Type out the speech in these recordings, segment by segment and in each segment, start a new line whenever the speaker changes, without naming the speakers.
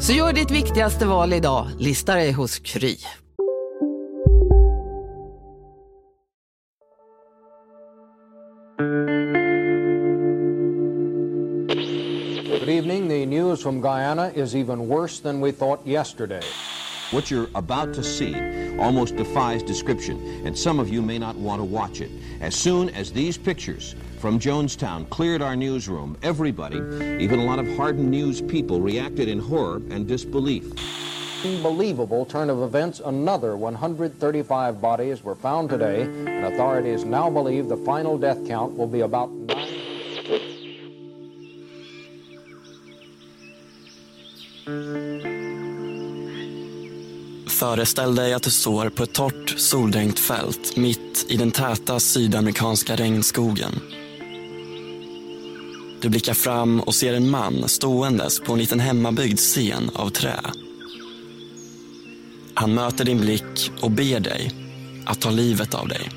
Så gör ditt viktigaste val idag, lista dig hos Kry.
Good evening. The news from Guyana is even worse than we thought yesterday.
What you're about to see almost defies description, and some of you may not want to watch it. As soon as these pictures from Jonestown cleared our newsroom, everybody, even a lot of hardened news people, reacted in horror and disbelief.
Unbelievable turn of events. Another 135 bodies were found today, and authorities now believe the final death count will be about
Föreställ dig att du står på ett torrt, soldränkt fält mitt i den täta sydamerikanska regnskogen. Du blickar fram och ser en man ståendes på en liten hemmabyggd scen av trä. Han möter din blick och ber dig att ta livet av dig.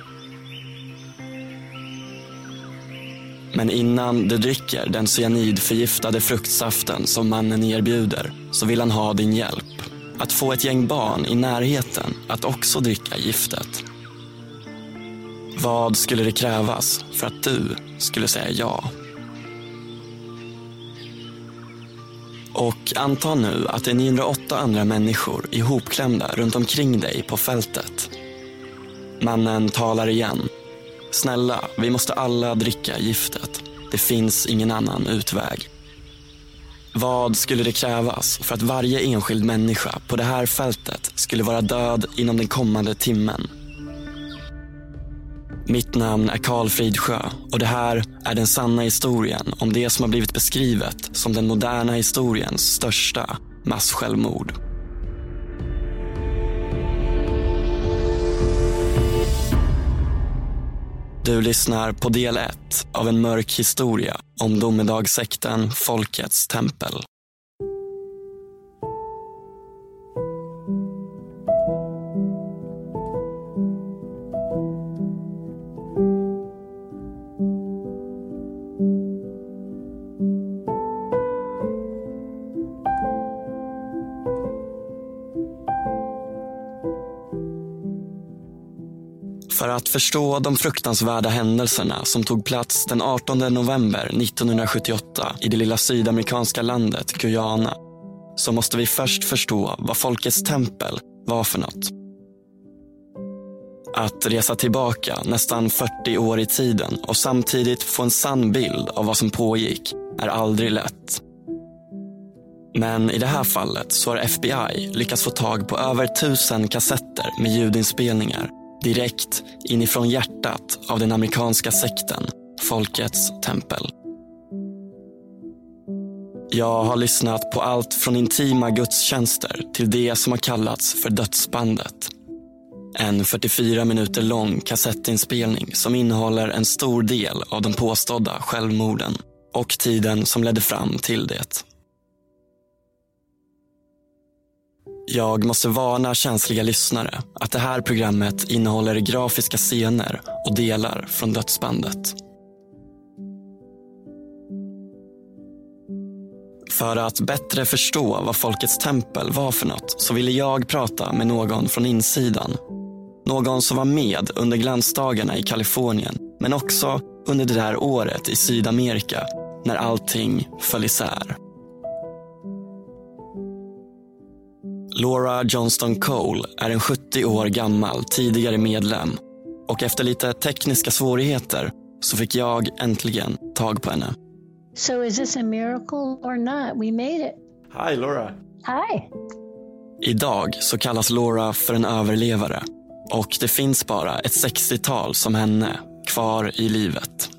Men innan du dricker den cyanidförgiftade fruktsaften som mannen erbjuder så vill han ha din hjälp. Att få ett gäng barn i närheten att också dricka giftet. Vad skulle det krävas för att du skulle säga ja? Och anta nu att det är 908 andra människor ihopklämda runt omkring dig på fältet. Mannen talar igen. Snälla, vi måste alla dricka giftet. Det finns ingen annan utväg. Vad skulle det krävas för att varje enskild människa på det här fältet skulle vara död inom den kommande timmen? Mitt namn är Karl Fridsjö och det här är den sanna historien om det som har blivit beskrivet som den moderna historiens största massjälvmord. Du lyssnar på del 1 av en mörk historia om domedagssekten Folkets tempel. För att förstå de fruktansvärda händelserna som tog plats den 18 november 1978 i det lilla sydamerikanska landet Guyana så måste vi först förstå vad Folkets tempel var för något. Att resa tillbaka nästan 40 år i tiden och samtidigt få en sann bild av vad som pågick är aldrig lätt. Men i det här fallet så har FBI lyckats få tag på över tusen kassetter med ljudinspelningar direkt inifrån hjärtat av den amerikanska sekten Folkets tempel. Jag har lyssnat på allt från intima gudstjänster till det som har kallats för dödsbandet. En 44 minuter lång kassettinspelning som innehåller en stor del av de påstådda självmorden och tiden som ledde fram till det. Jag måste varna känsliga lyssnare att det här programmet innehåller grafiska scener och delar från dödsbandet. För att bättre förstå vad Folkets tempel var för något så ville jag prata med någon från insidan. Någon som var med under glansdagarna i Kalifornien men också under det där året i Sydamerika när allting föll isär. Laura Johnston Cole är en 70 år gammal tidigare medlem och efter lite tekniska svårigheter så fick jag äntligen tag på henne.
So is this a miracle or not? We made it.
Hi Laura.
Hi.
Idag så kallas Laura för en överlevare och det finns bara ett 60-tal som henne kvar i livet.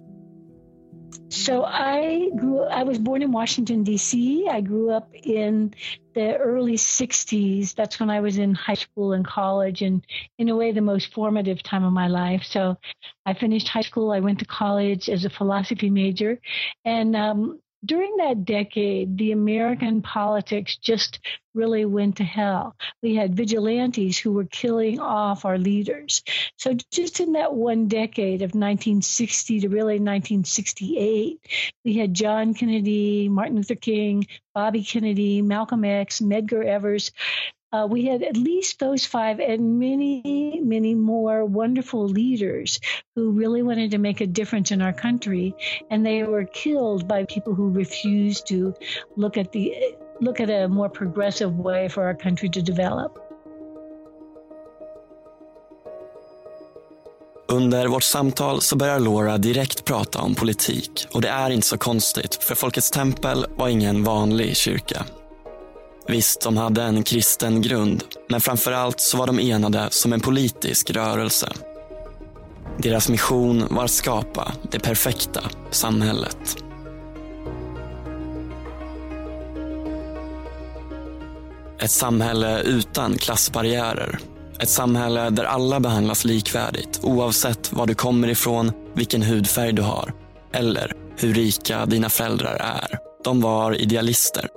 So I grew. I was born in Washington D.C. I grew up in the early '60s. That's when I was in high school and college, and in a way, the most formative time of my life. So I finished high school. I went to college as a philosophy major, and um, during that decade, the American politics just really went to hell. We had vigilantes who were killing off our leaders. So, just in that one decade of 1960 to really 1968, we had John Kennedy, Martin Luther King, Bobby Kennedy, Malcolm X, Medgar Evers, uh, we had at least those five and many, many more wonderful leaders who really wanted to make a difference in our country, and they were killed by people who refused to look at the look at a more progressive way for our country to develop.
Under vårt samtal så börjar Laura direkt prata om politik och det är inte så konstigt för Folkets tempel var ingen vanlig kyrka. Visst, de hade en kristen grund, men framför allt så var de enade som en politisk rörelse. Deras mission var att skapa det perfekta samhället. Ett samhälle utan klassbarriärer. Ett samhälle där alla behandlas likvärdigt oavsett var du kommer ifrån, vilken hudfärg du har eller hur rika dina föräldrar är. De var idealister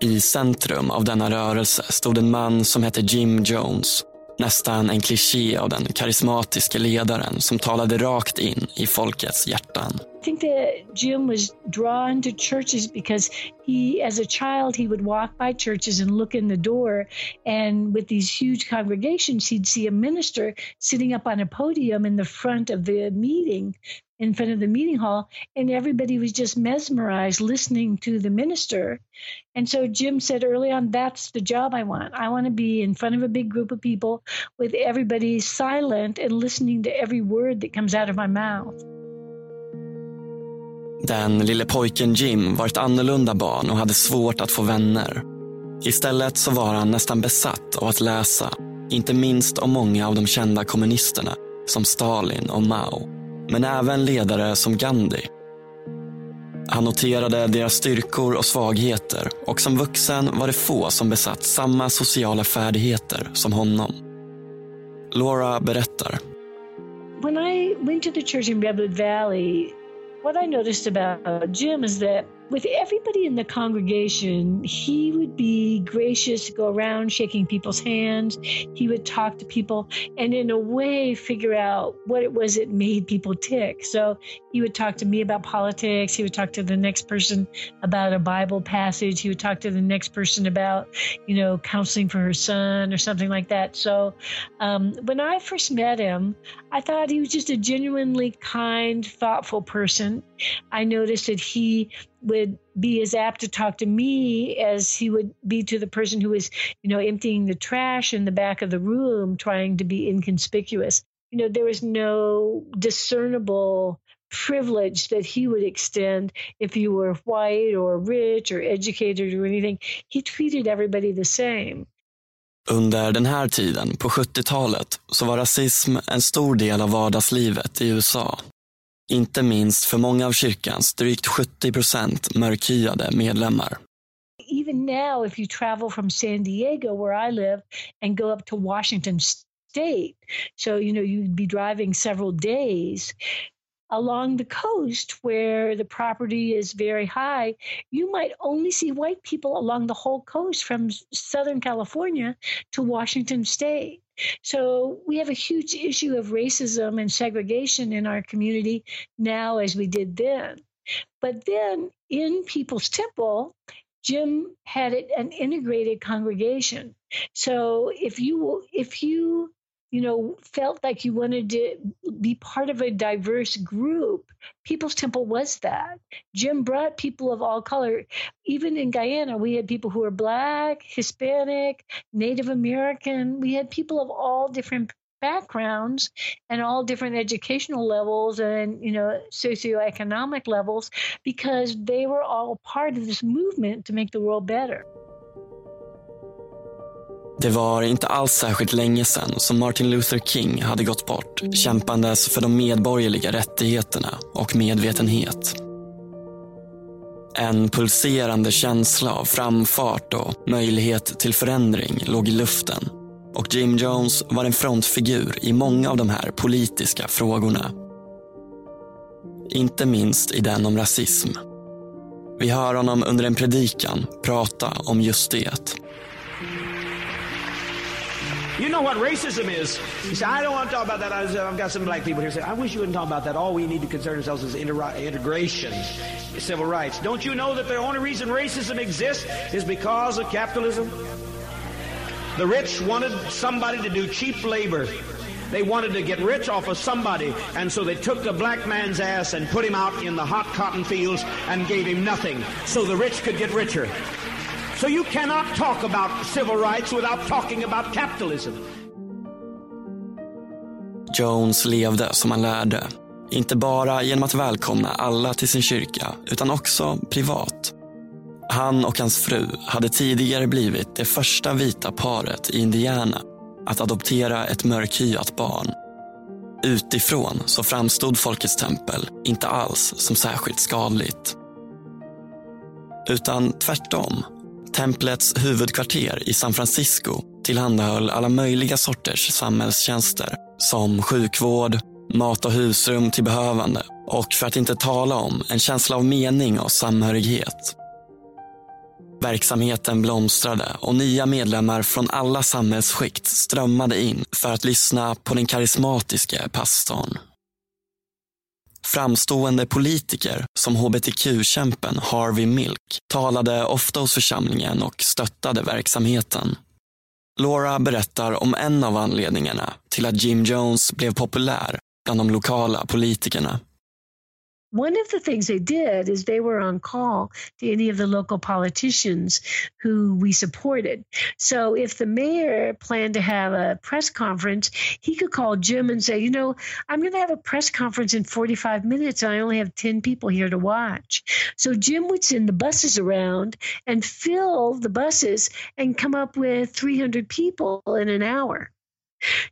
i centrum av denna rörelse stod en man som hette Jim Jones. Nästan en kliché av den karismatiska ledaren som talade rakt in i folkets hjärtan.
Think that Jim was drawn to churches because he, as a child, he would walk by churches and look in the door. And with these huge congregations, he'd see a minister sitting up on a podium in the front of the meeting in front of the meeting hall, and everybody was just mesmerized listening to the minister. And so Jim said early on, That's the job I want. I want to be in front of a big group of people with everybody silent and listening to every word that comes out of my mouth.
Den lille pojken Jim var ett annorlunda barn och hade svårt att få vänner. Istället så var han nästan besatt av att läsa. Inte minst om många av de kända kommunisterna som Stalin och Mao men även ledare som Gandhi. Han noterade deras styrkor och svagheter och som vuxen var det få som besatt samma sociala färdigheter som honom. Laura berättar.
When I went to the church in Redwood Valley, what I noticed about Jim is that with everybody in the congregation, he would be gracious, to go around shaking people's hands. He would talk to people and, in a way, figure out what it was that made people tick. So he would talk to me about politics. He would talk to the next person about a Bible passage. He would talk to the next person about, you know, counseling for her son or something like that. So um, when I first met him, I thought he was just a genuinely kind, thoughtful person. I noticed that he would be as apt to talk to me as he would be to the person who was, you know, emptying the trash in the back of the room, trying to be inconspicuous. You know, there was no discernible privilege that he would extend if you were white or rich or educated or anything. He treated everybody the same.
Under den här tiden, på 70-talet, så var rasism en stor del av vardagslivet i USA. Inte minst för många av kyrkans drygt 70 procent mörkhyade medlemmar.
Even now, if you travel from San Diego, where I live, and go up to Washington State, so you know you'd be driving several days, along the coast where the property is very high, you might only see white people along the whole coast from Southern California to Washington State. So we have a huge issue of racism and segregation in our community now as we did then. But then in People's Temple, Jim had it, an integrated congregation. So if you if you you know, felt like you wanted to be part of a diverse group. People's Temple was that. Jim brought people of all color. Even in Guyana, we had people who were black, Hispanic, Native American. We had people of all different backgrounds and all different educational levels and you know socioeconomic levels because they were all part of this movement to make the world better.
Det var inte alls särskilt länge sedan som Martin Luther King hade gått bort kämpandes för de medborgerliga rättigheterna och medvetenhet. En pulserande känsla av framfart och möjlighet till förändring låg i luften och Jim Jones var en frontfigur i många av de här politiska frågorna. Inte minst i den om rasism. Vi hör honom under en predikan prata om just det.
You know what racism is. You say, I don't want to talk about that. I've got some black people here say, I wish you wouldn't talk about that. All we need to concern ourselves is inter- integration, civil rights. Don't you know that the only reason racism exists is because of capitalism? The rich wanted somebody to do cheap labor. They wanted to get rich off of somebody, and so they took the black man's ass and put him out in the hot cotton fields and gave him nothing, so the rich could get richer. So you cannot talk about civil rights without talking about capitalism.
Jones levde som han lärde. Inte bara genom att välkomna alla till sin kyrka, utan också privat. Han och hans fru hade tidigare blivit det första vita paret i Indiana att adoptera ett mörkhyat barn. Utifrån så framstod Folkets tempel inte alls som särskilt skadligt. Utan tvärtom. Templets huvudkvarter i San Francisco tillhandahöll alla möjliga sorters samhällstjänster som sjukvård, mat och husrum till behövande och för att inte tala om en känsla av mening och samhörighet. Verksamheten blomstrade och nya medlemmar från alla samhällsskikt strömmade in för att lyssna på den karismatiske pastorn. Framstående politiker som hbtq-kämpen Harvey Milk talade ofta hos församlingen och stöttade verksamheten. Laura berättar om en av anledningarna till att Jim Jones blev populär bland de lokala politikerna.
One of the things they did is they were on call to any of the local politicians who we supported. So if the mayor planned to have a press conference, he could call Jim and say, you know, I'm going to have a press conference in 45 minutes and I only have 10 people here to watch. So Jim would send the buses around and fill the buses and come up with 300 people in an hour.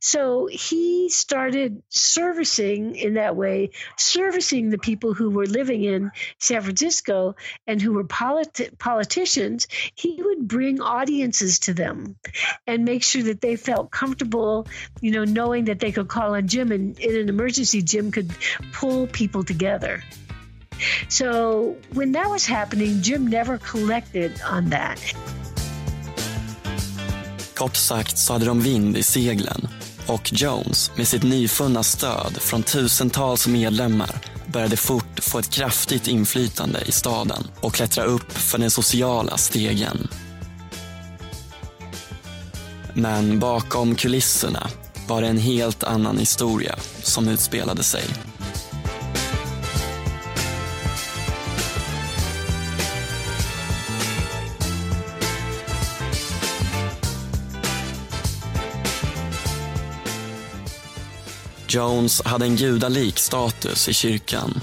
So he started servicing in that way, servicing the people who were living in San Francisco and who were politi- politicians. He would bring audiences to them and make sure that they felt comfortable, you know, knowing that they could call on Jim and in an emergency, Jim could pull people together. So when that was happening, Jim never collected on that.
Kort sagt så hade de vind i seglen och Jones med sitt nyfunna stöd från tusentals medlemmar började fort få ett kraftigt inflytande i staden och klättra upp för den sociala stegen. Men bakom kulisserna var det en helt annan historia som utspelade sig. Jones hade en gudalik status i kyrkan.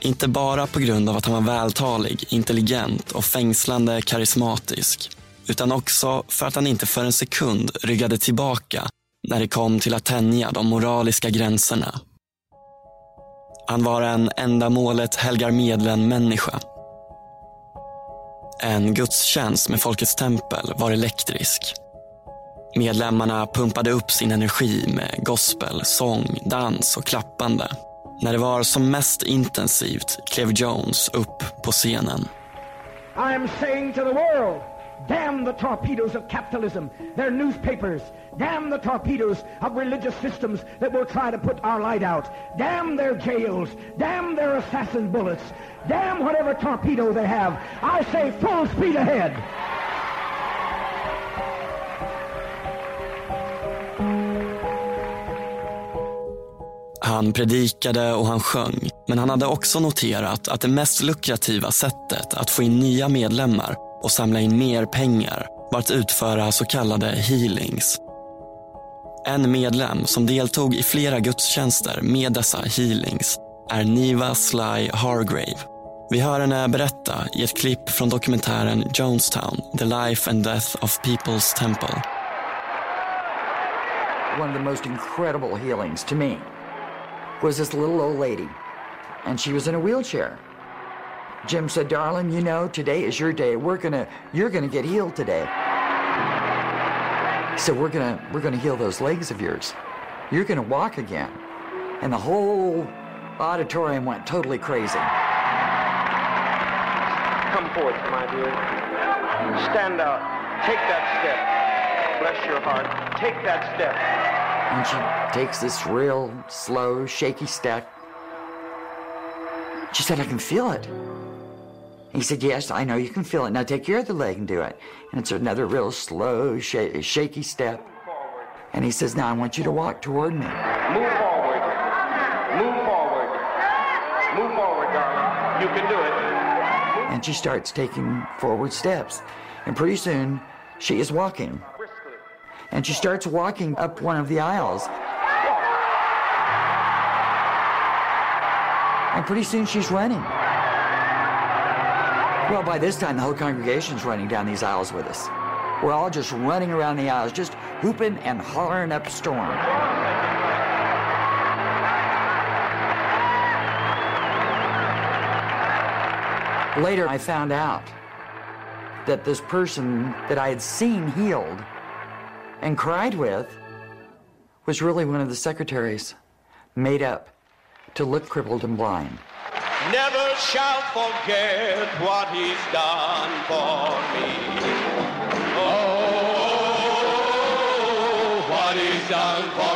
Inte bara på grund av att han var vältalig, intelligent och fängslande karismatisk. Utan också för att han inte för en sekund ryggade tillbaka när det kom till att tänja de moraliska gränserna. Han var en ändamålet helgar medlen-människa. En gudstjänst med Folkets tempel var elektrisk. Medlemmarna pumpade upp sin energi med gospel, sång, dans och klappande. När det var som mest intensivt klev Jones upp på scenen.
I am saying to the world, damn the torpedoes of capitalism, their newspapers, damn the torpedoes of religious systems that will try to put our light out, damn their jails, damn their assassin bullets, damn whatever torpedo they have. I say full speed ahead.
Han predikade och han sjöng, men han hade också noterat att det mest lukrativa sättet att få in nya medlemmar och samla in mer pengar var att utföra så kallade healings. En medlem som deltog i flera gudstjänster med dessa healings är Niva Sly Hargrave. Vi hör henne berätta i ett klipp från dokumentären Jonestown, The Life and Death of People's Temple.
One of the most incredible healings to me was this little old lady, and she was in a wheelchair. Jim said, "Darling, you know today is your day. We're gonna, you're gonna get healed today. So we're gonna, we're gonna heal those legs of yours. You're gonna walk again." And the whole auditorium went totally crazy.
Come forth, my dear. Stand out. Take that step. Bless your heart. Take that step.
And she takes this real slow, shaky step. She said, I can feel it. He said, Yes, I know you can feel it. Now take your other leg and do it. And it's another real slow, sh- shaky step. And he says, Now I want you to walk toward me.
Move forward. Move forward. Move forward, darling. You can do it.
And she starts taking forward steps. And pretty soon, she is walking. And she starts walking up one of the aisles. And pretty soon she's running. Well, by this time, the whole congregation's running down these aisles with us. We're all just running around the aisles, just hooping and hollering up a storm. Later, I found out that this person that I had seen healed and cried with was really one of the secretaries made up to look crippled and blind.
Never shall forget what he's done for me. Oh, what he's done for me.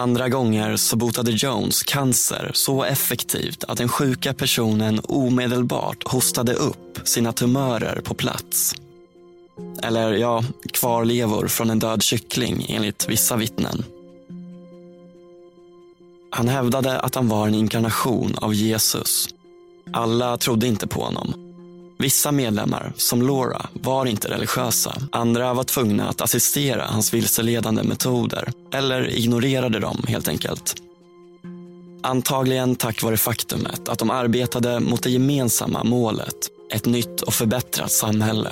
Andra gånger så botade Jones cancer så effektivt att den sjuka personen omedelbart hostade upp sina tumörer på plats. Eller ja, kvarlevor från en död kyckling enligt vissa vittnen. Han hävdade att han var en inkarnation av Jesus. Alla trodde inte på honom. Vissa medlemmar, som Laura, var inte religiösa. Andra var tvungna att assistera hans vilseledande metoder eller ignorerade dem helt enkelt. Antagligen tack vare faktumet att de arbetade mot det gemensamma målet, ett nytt och förbättrat samhälle.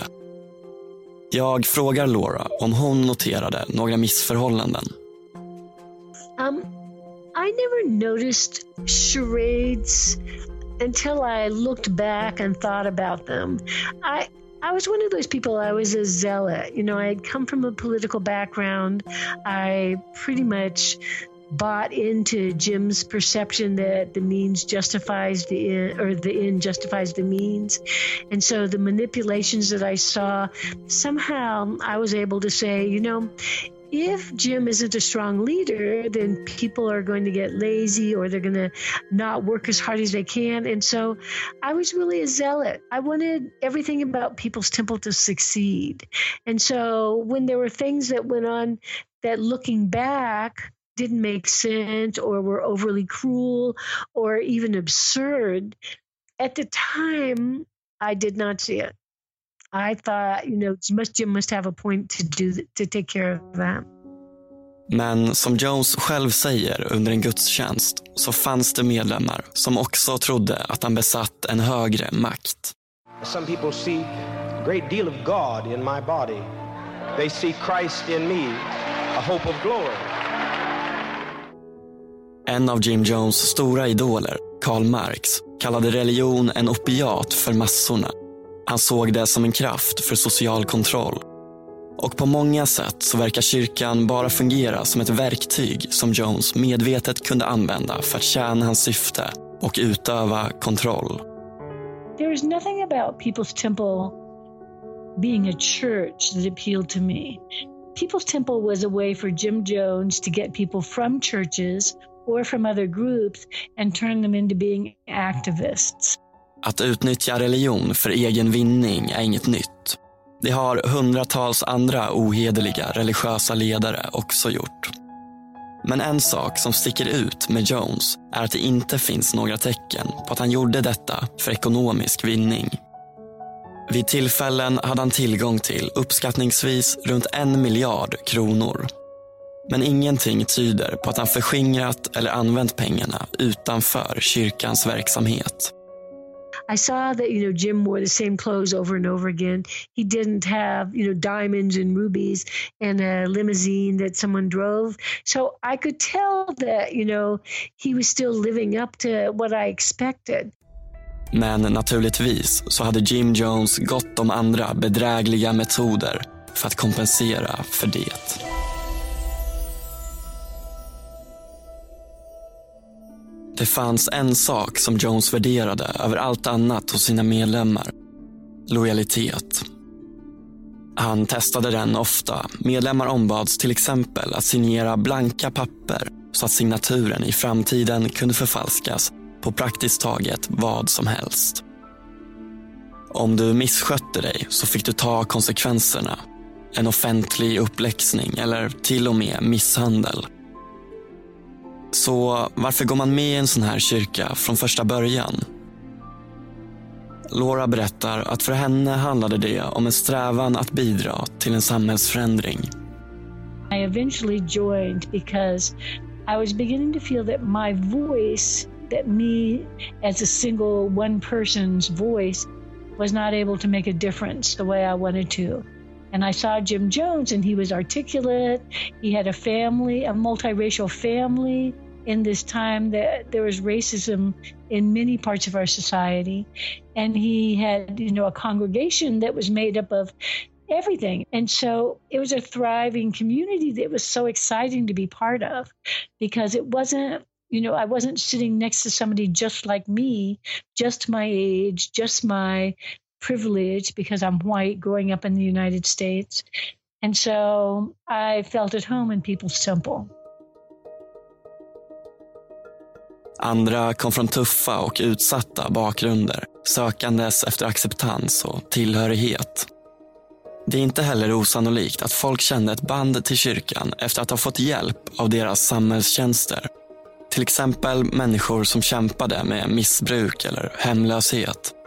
Jag frågar Laura om hon noterade några missförhållanden.
Um, I never noticed charades until I looked back and thought about them. I I was one of those people. I was a zealot. You know, I had come from a political background. I pretty much bought into Jim's perception that the means justifies the end, or the end justifies the means. And so the manipulations that I saw, somehow I was able to say, you know, if Jim isn't a strong leader, then people are going to get lazy or they're going to not work as hard as they can. And so I was really a zealot. I wanted everything about People's Temple to succeed. And so when there were things that went on that looking back didn't make sense or were overly cruel or even absurd, at the time, I did not see it. I thought, you know, must, Jim must have a point to do to take care of that.
Men som Jones själv säger under en gudstjänst så fanns det medlemmar som också trodde att han besatt en högre makt.
Some people see a great deal of God in my body. They see Christ in me, a hope of glory.
En av Jim Jones stora idoler, Karl Marx, kallade religion en opiat för massorna. Han såg det som en kraft för social kontroll. Och på många sätt så verkar kyrkan bara fungera som ett verktyg som Jones medvetet kunde använda för att tjäna hans syfte och utöva kontroll.
There was nothing about People's Temple being a church that appealed to me. People's Temple was a way for Jim Jones to get people from churches or from other groups and turn them into being activists.
Att utnyttja religion för egen vinning är inget nytt. Det har hundratals andra ohederliga religiösa ledare också gjort. Men en sak som sticker ut med Jones är att det inte finns några tecken på att han gjorde detta för ekonomisk vinning. Vid tillfällen hade han tillgång till uppskattningsvis runt en miljard kronor. Men ingenting tyder på att han förskingrat eller använt pengarna utanför kyrkans verksamhet.
I saw that you know Jim wore the same clothes over and over again. He didn't have you know diamonds and rubies and a limousine that someone drove. So I could tell that you know he was still living up to what I expected.
Men naturligtvis så hade Jim Jones gott om andra bedrägliga metoder för att kompensera för det. Det fanns en sak som Jones värderade över allt annat hos sina medlemmar. Lojalitet. Han testade den ofta. Medlemmar ombads till exempel att signera blanka papper så att signaturen i framtiden kunde förfalskas på praktiskt taget vad som helst. Om du misskötte dig så fick du ta konsekvenserna. En offentlig uppläxning eller till och med misshandel. Så varför går man med i en sån här kyrka från första början? Laura berättar att för henne handlade det om en strävan att bidra till en samhällsförändring.
I eventually joined because I was beginning to feel that my voice, that me as a single one person's voice, was not able to make a difference the way I wanted to. And I saw Jim Jones, and he was articulate. He had a family, a multiracial family in this time that there was racism in many parts of our society. And he had, you know, a congregation that was made up of everything. And so it was a thriving community that was so exciting to be part of because it wasn't you know, I wasn't sitting next to somebody just like me, just my age, just my privilege because I'm white growing up in the United States. And so I felt at home in People's Temple.
Andra kom från tuffa och utsatta bakgrunder, sökandes efter acceptans och tillhörighet. Det är inte heller osannolikt att folk kände ett band till kyrkan efter att ha fått hjälp av deras samhällstjänster. Till exempel människor som kämpade med missbruk eller hemlöshet.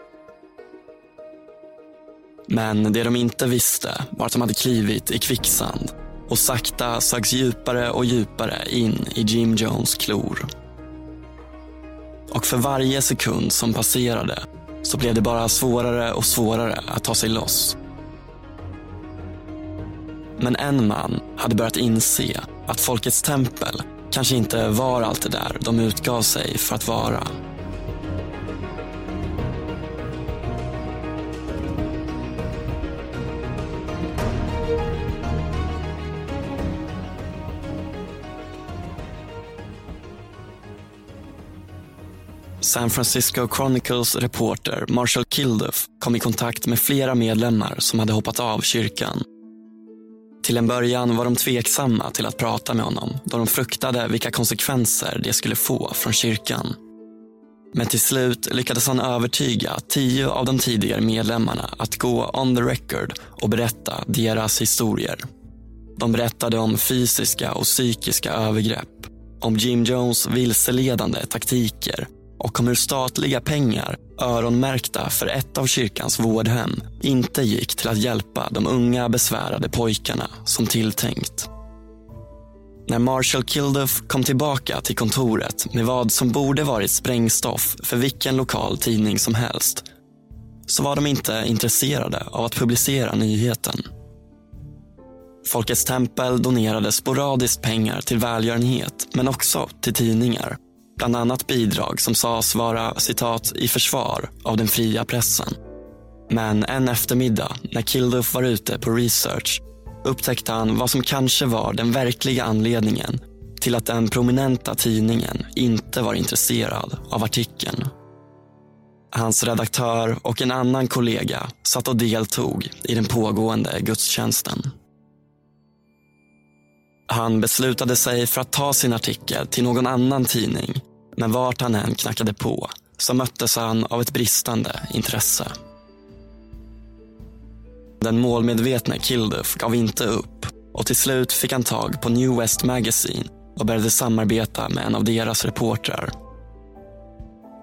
Men det de inte visste var att de hade klivit i kvicksand och sakta sögs djupare och djupare in i Jim Jones klor. Och för varje sekund som passerade så blev det bara svårare och svårare att ta sig loss. Men en man hade börjat inse att Folkets tempel kanske inte var allt det där de utgav sig för att vara. San Francisco Chronicles reporter Marshall Kilduff kom i kontakt med flera medlemmar som hade hoppat av kyrkan. Till en början var de tveksamma till att prata med honom då de fruktade vilka konsekvenser det skulle få från kyrkan. Men till slut lyckades han övertyga tio av de tidigare medlemmarna att gå on the record och berätta deras historier. De berättade om fysiska och psykiska övergrepp, om Jim Jones vilseledande taktiker och om hur statliga pengar, öronmärkta för ett av kyrkans vårdhem, inte gick till att hjälpa de unga besvärade pojkarna som tilltänkt. När Marshall Kilduff kom tillbaka till kontoret med vad som borde varit sprängstoff för vilken lokal tidning som helst så var de inte intresserade av att publicera nyheten. Folkets tempel donerade sporadiskt pengar till välgörenhet men också till tidningar. Bland annat bidrag som sades vara citat i försvar av den fria pressen. Men en eftermiddag när Kilduff var ute på research upptäckte han vad som kanske var den verkliga anledningen till att den prominenta tidningen inte var intresserad av artikeln. Hans redaktör och en annan kollega satt och deltog i den pågående gudstjänsten. Han beslutade sig för att ta sin artikel till någon annan tidning men vart han än knackade på så möttes han av ett bristande intresse. Den målmedvetne Kilduff gav inte upp och till slut fick han tag på New West Magazine och började samarbeta med en av deras reportrar.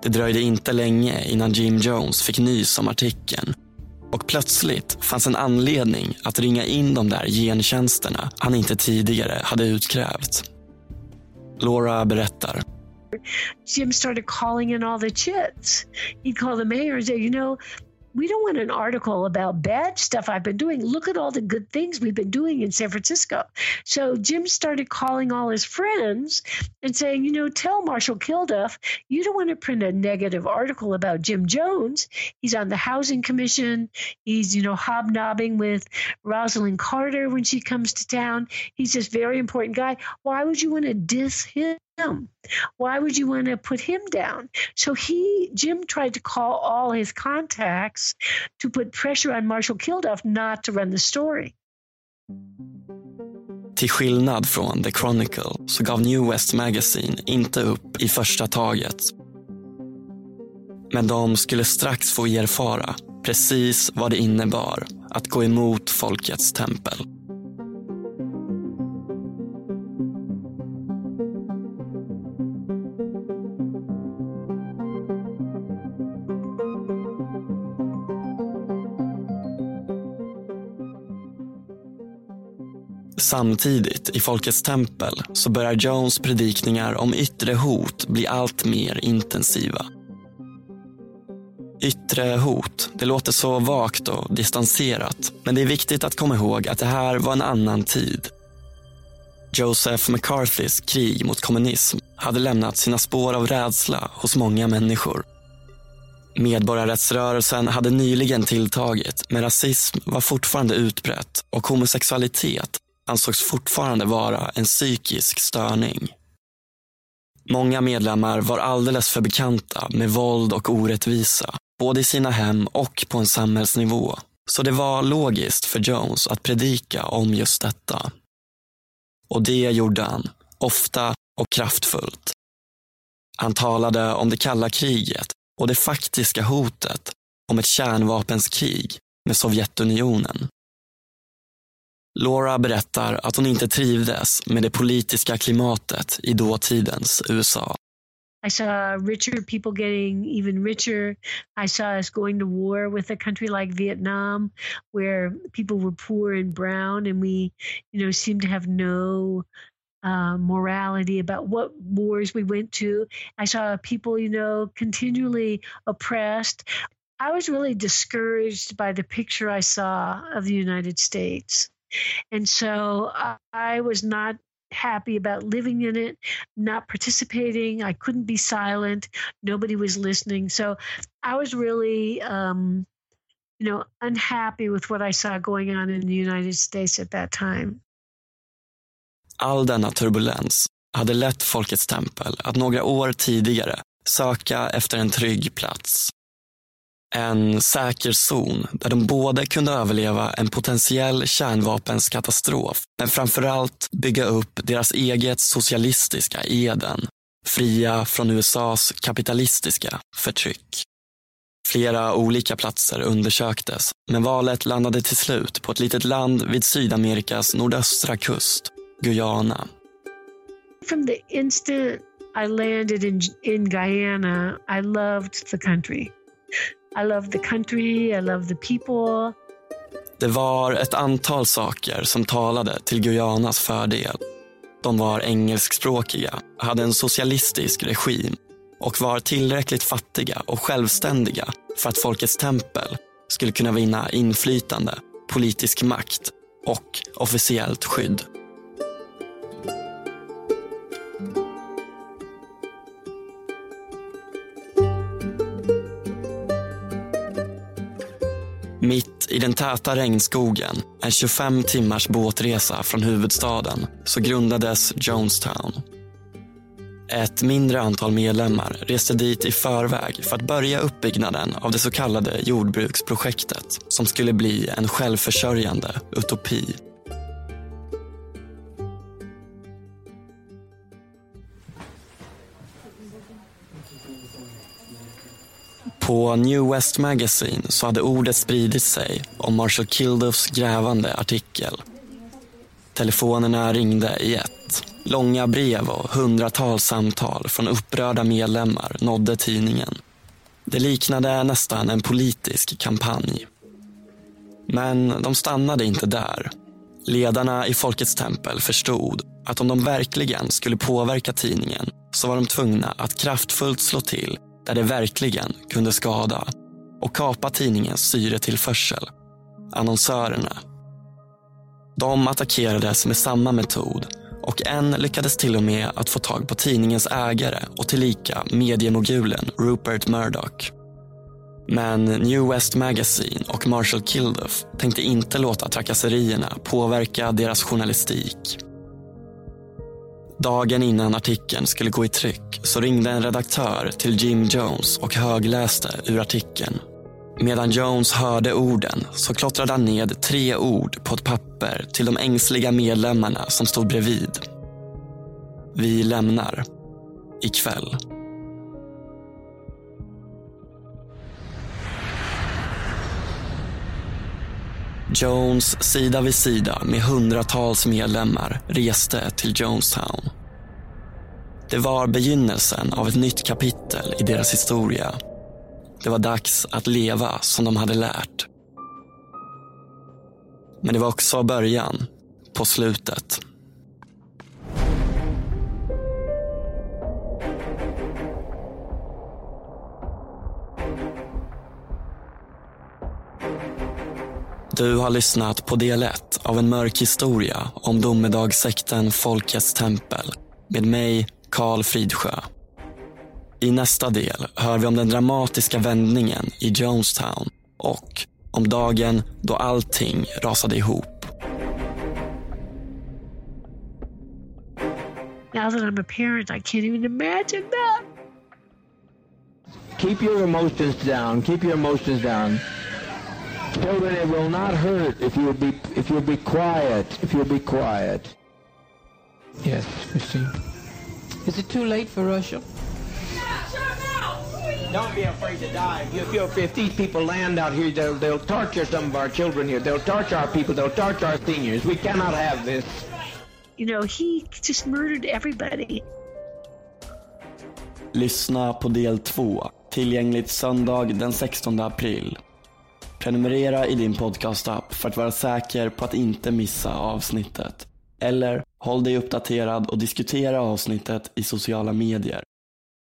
Det dröjde inte länge innan Jim Jones fick nys om artikeln och plötsligt fanns en anledning att ringa in de där gentjänsterna han inte tidigare hade utkrävt. Laura berättar.
Jim started calling in all the chits. He'd call the mayor and say, you know, we don't want an article about bad stuff I've been doing. Look at all the good things we've been doing in San Francisco. So Jim started calling all his friends and saying, you know, tell Marshall Kilduff, you don't want to print a negative article about Jim Jones. He's on the Housing Commission. He's, you know, hobnobbing with Rosalind Carter when she comes to town. He's this very important guy. Why would you want to diss him? Him? Why would you want to put him down? So he, Jim, tried to call all his contacts to put pressure on Marshall Kilduff not to run the story.
Till skillnad från The Chronicle så gav New West Magazine inte upp i första taget. Men de skulle strax få erfara precis vad det innebar att gå emot folkets tempel. Samtidigt i Folkets tempel så börjar Jones predikningar om yttre hot bli allt mer intensiva. Yttre hot, det låter så vagt och distanserat. Men det är viktigt att komma ihåg att det här var en annan tid. Joseph McCarthys krig mot kommunism hade lämnat sina spår av rädsla hos många människor. Medborgarrättsrörelsen hade nyligen tilltagit men rasism var fortfarande utbrett och homosexualitet ansågs fortfarande vara en psykisk störning. Många medlemmar var alldeles för bekanta med våld och orättvisa, både i sina hem och på en samhällsnivå. Så det var logiskt för Jones att predika om just detta. Och det gjorde han, ofta och kraftfullt. Han talade om det kalla kriget och det faktiska hotet om ett kärnvapenskrig med Sovjetunionen. Laura berättar att hon inte trivdes med det politiska klimatet i dåtidens USA.
I saw richer people getting even richer. I saw us going to war with a country like Vietnam, where people were poor and brown, and we, you know, seemed to have no uh, morality about what wars we went to. I saw people, you know, continually oppressed. I was really discouraged by the picture I saw of the United States. And so I was not happy about living in it, not participating. I couldn't be silent. Nobody was listening. So I was really, um, you know, unhappy with what I saw going on in the United States at that time.
All denna turbulens hade lett Folkets tempel att några år tidigare söka efter en trygg plats. En säker zon där de både kunde överleva en potentiell kärnvapenskatastrof men framförallt bygga upp deras eget socialistiska Eden fria från USAs kapitalistiska förtryck. Flera olika platser undersöktes, men valet landade till slut på ett litet land vid Sydamerikas nordöstra kust, Guyana.
From the instant I landed in, in Guyana, I loved the country. I love the country, I love the people.
Det var ett antal saker som talade till Guyanas fördel. De var engelskspråkiga, hade en socialistisk regim och var tillräckligt fattiga och självständiga för att Folkets tempel skulle kunna vinna inflytande, politisk makt och officiellt skydd. I den täta regnskogen, en 25 timmars båtresa från huvudstaden, så grundades Jonestown. Ett mindre antal medlemmar reste dit i förväg för att börja uppbyggnaden av det så kallade jordbruksprojektet som skulle bli en självförsörjande utopi. På New West Magazine så hade ordet spridit sig om Marshall Kilduffs grävande artikel. Telefonerna ringde i ett. Långa brev och hundratals samtal från upprörda medlemmar nådde tidningen. Det liknade nästan en politisk kampanj. Men de stannade inte där. Ledarna i Folkets tempel förstod att om de verkligen skulle påverka tidningen så var de tvungna att kraftfullt slå till där det verkligen kunde skada och kapa tidningens syretillförsel, annonsörerna. De attackerades med samma metod och en lyckades till och med att få tag på tidningens ägare och tillika mediemogulen Rupert Murdoch. Men New West Magazine och Marshall Kilduff tänkte inte låta trakasserierna påverka deras journalistik. Dagen innan artikeln skulle gå i tryck så ringde en redaktör till Jim Jones och högläste ur artikeln. Medan Jones hörde orden så klottrade han ned tre ord på ett papper till de ängsliga medlemmarna som stod bredvid. Vi lämnar. Ikväll. Jones sida vid sida med hundratals medlemmar reste till Jonestown. Det var begynnelsen av ett nytt kapitel i deras historia. Det var dags att leva som de hade lärt. Men det var också början på slutet. Du har lyssnat på del 1 av en mörk historia om domedagssekten Folkets tempel med mig, Karl Fridsjö. I nästa del hör vi om den dramatiska vändningen i Jonestown och om dagen då allting rasade ihop.
Now that I'm a parent, I can't even imagine that.
Keep your emotions down. Keep your emotions down. Children, it will not hurt if you'll be if you'll be quiet. If you'll be quiet. Yes, Christine.
Is it too late for Russia?
Don't be afraid to die. If, you, if, if these people land out here, they'll, they'll torture some of our children here. They'll torture our people. They'll torture our seniors. We cannot have this.
You know, he just murdered everybody.
Lyssna på del 2, tillgängligt söndag den 16 april. Prenumerera i din podcastapp för att vara säker på att inte missa avsnittet. Eller håll dig uppdaterad och diskutera avsnittet i sociala medier.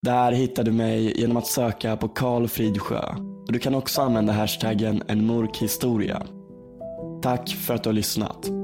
Där hittar du mig genom att söka på Karl Fridsjö. Och du kan också använda hashtaggen EnMorkHistoria. Tack för att du har lyssnat.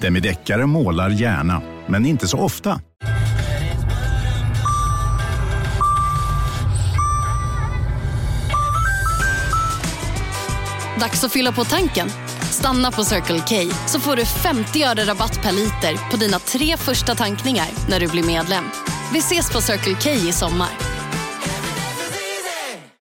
Demideckare målar gärna, men inte så ofta.
Dags att fylla på tanken. Stanna på Circle K så får du 50 öre rabatt per liter på dina tre första tankningar när du blir medlem. Vi ses på Circle K i sommar.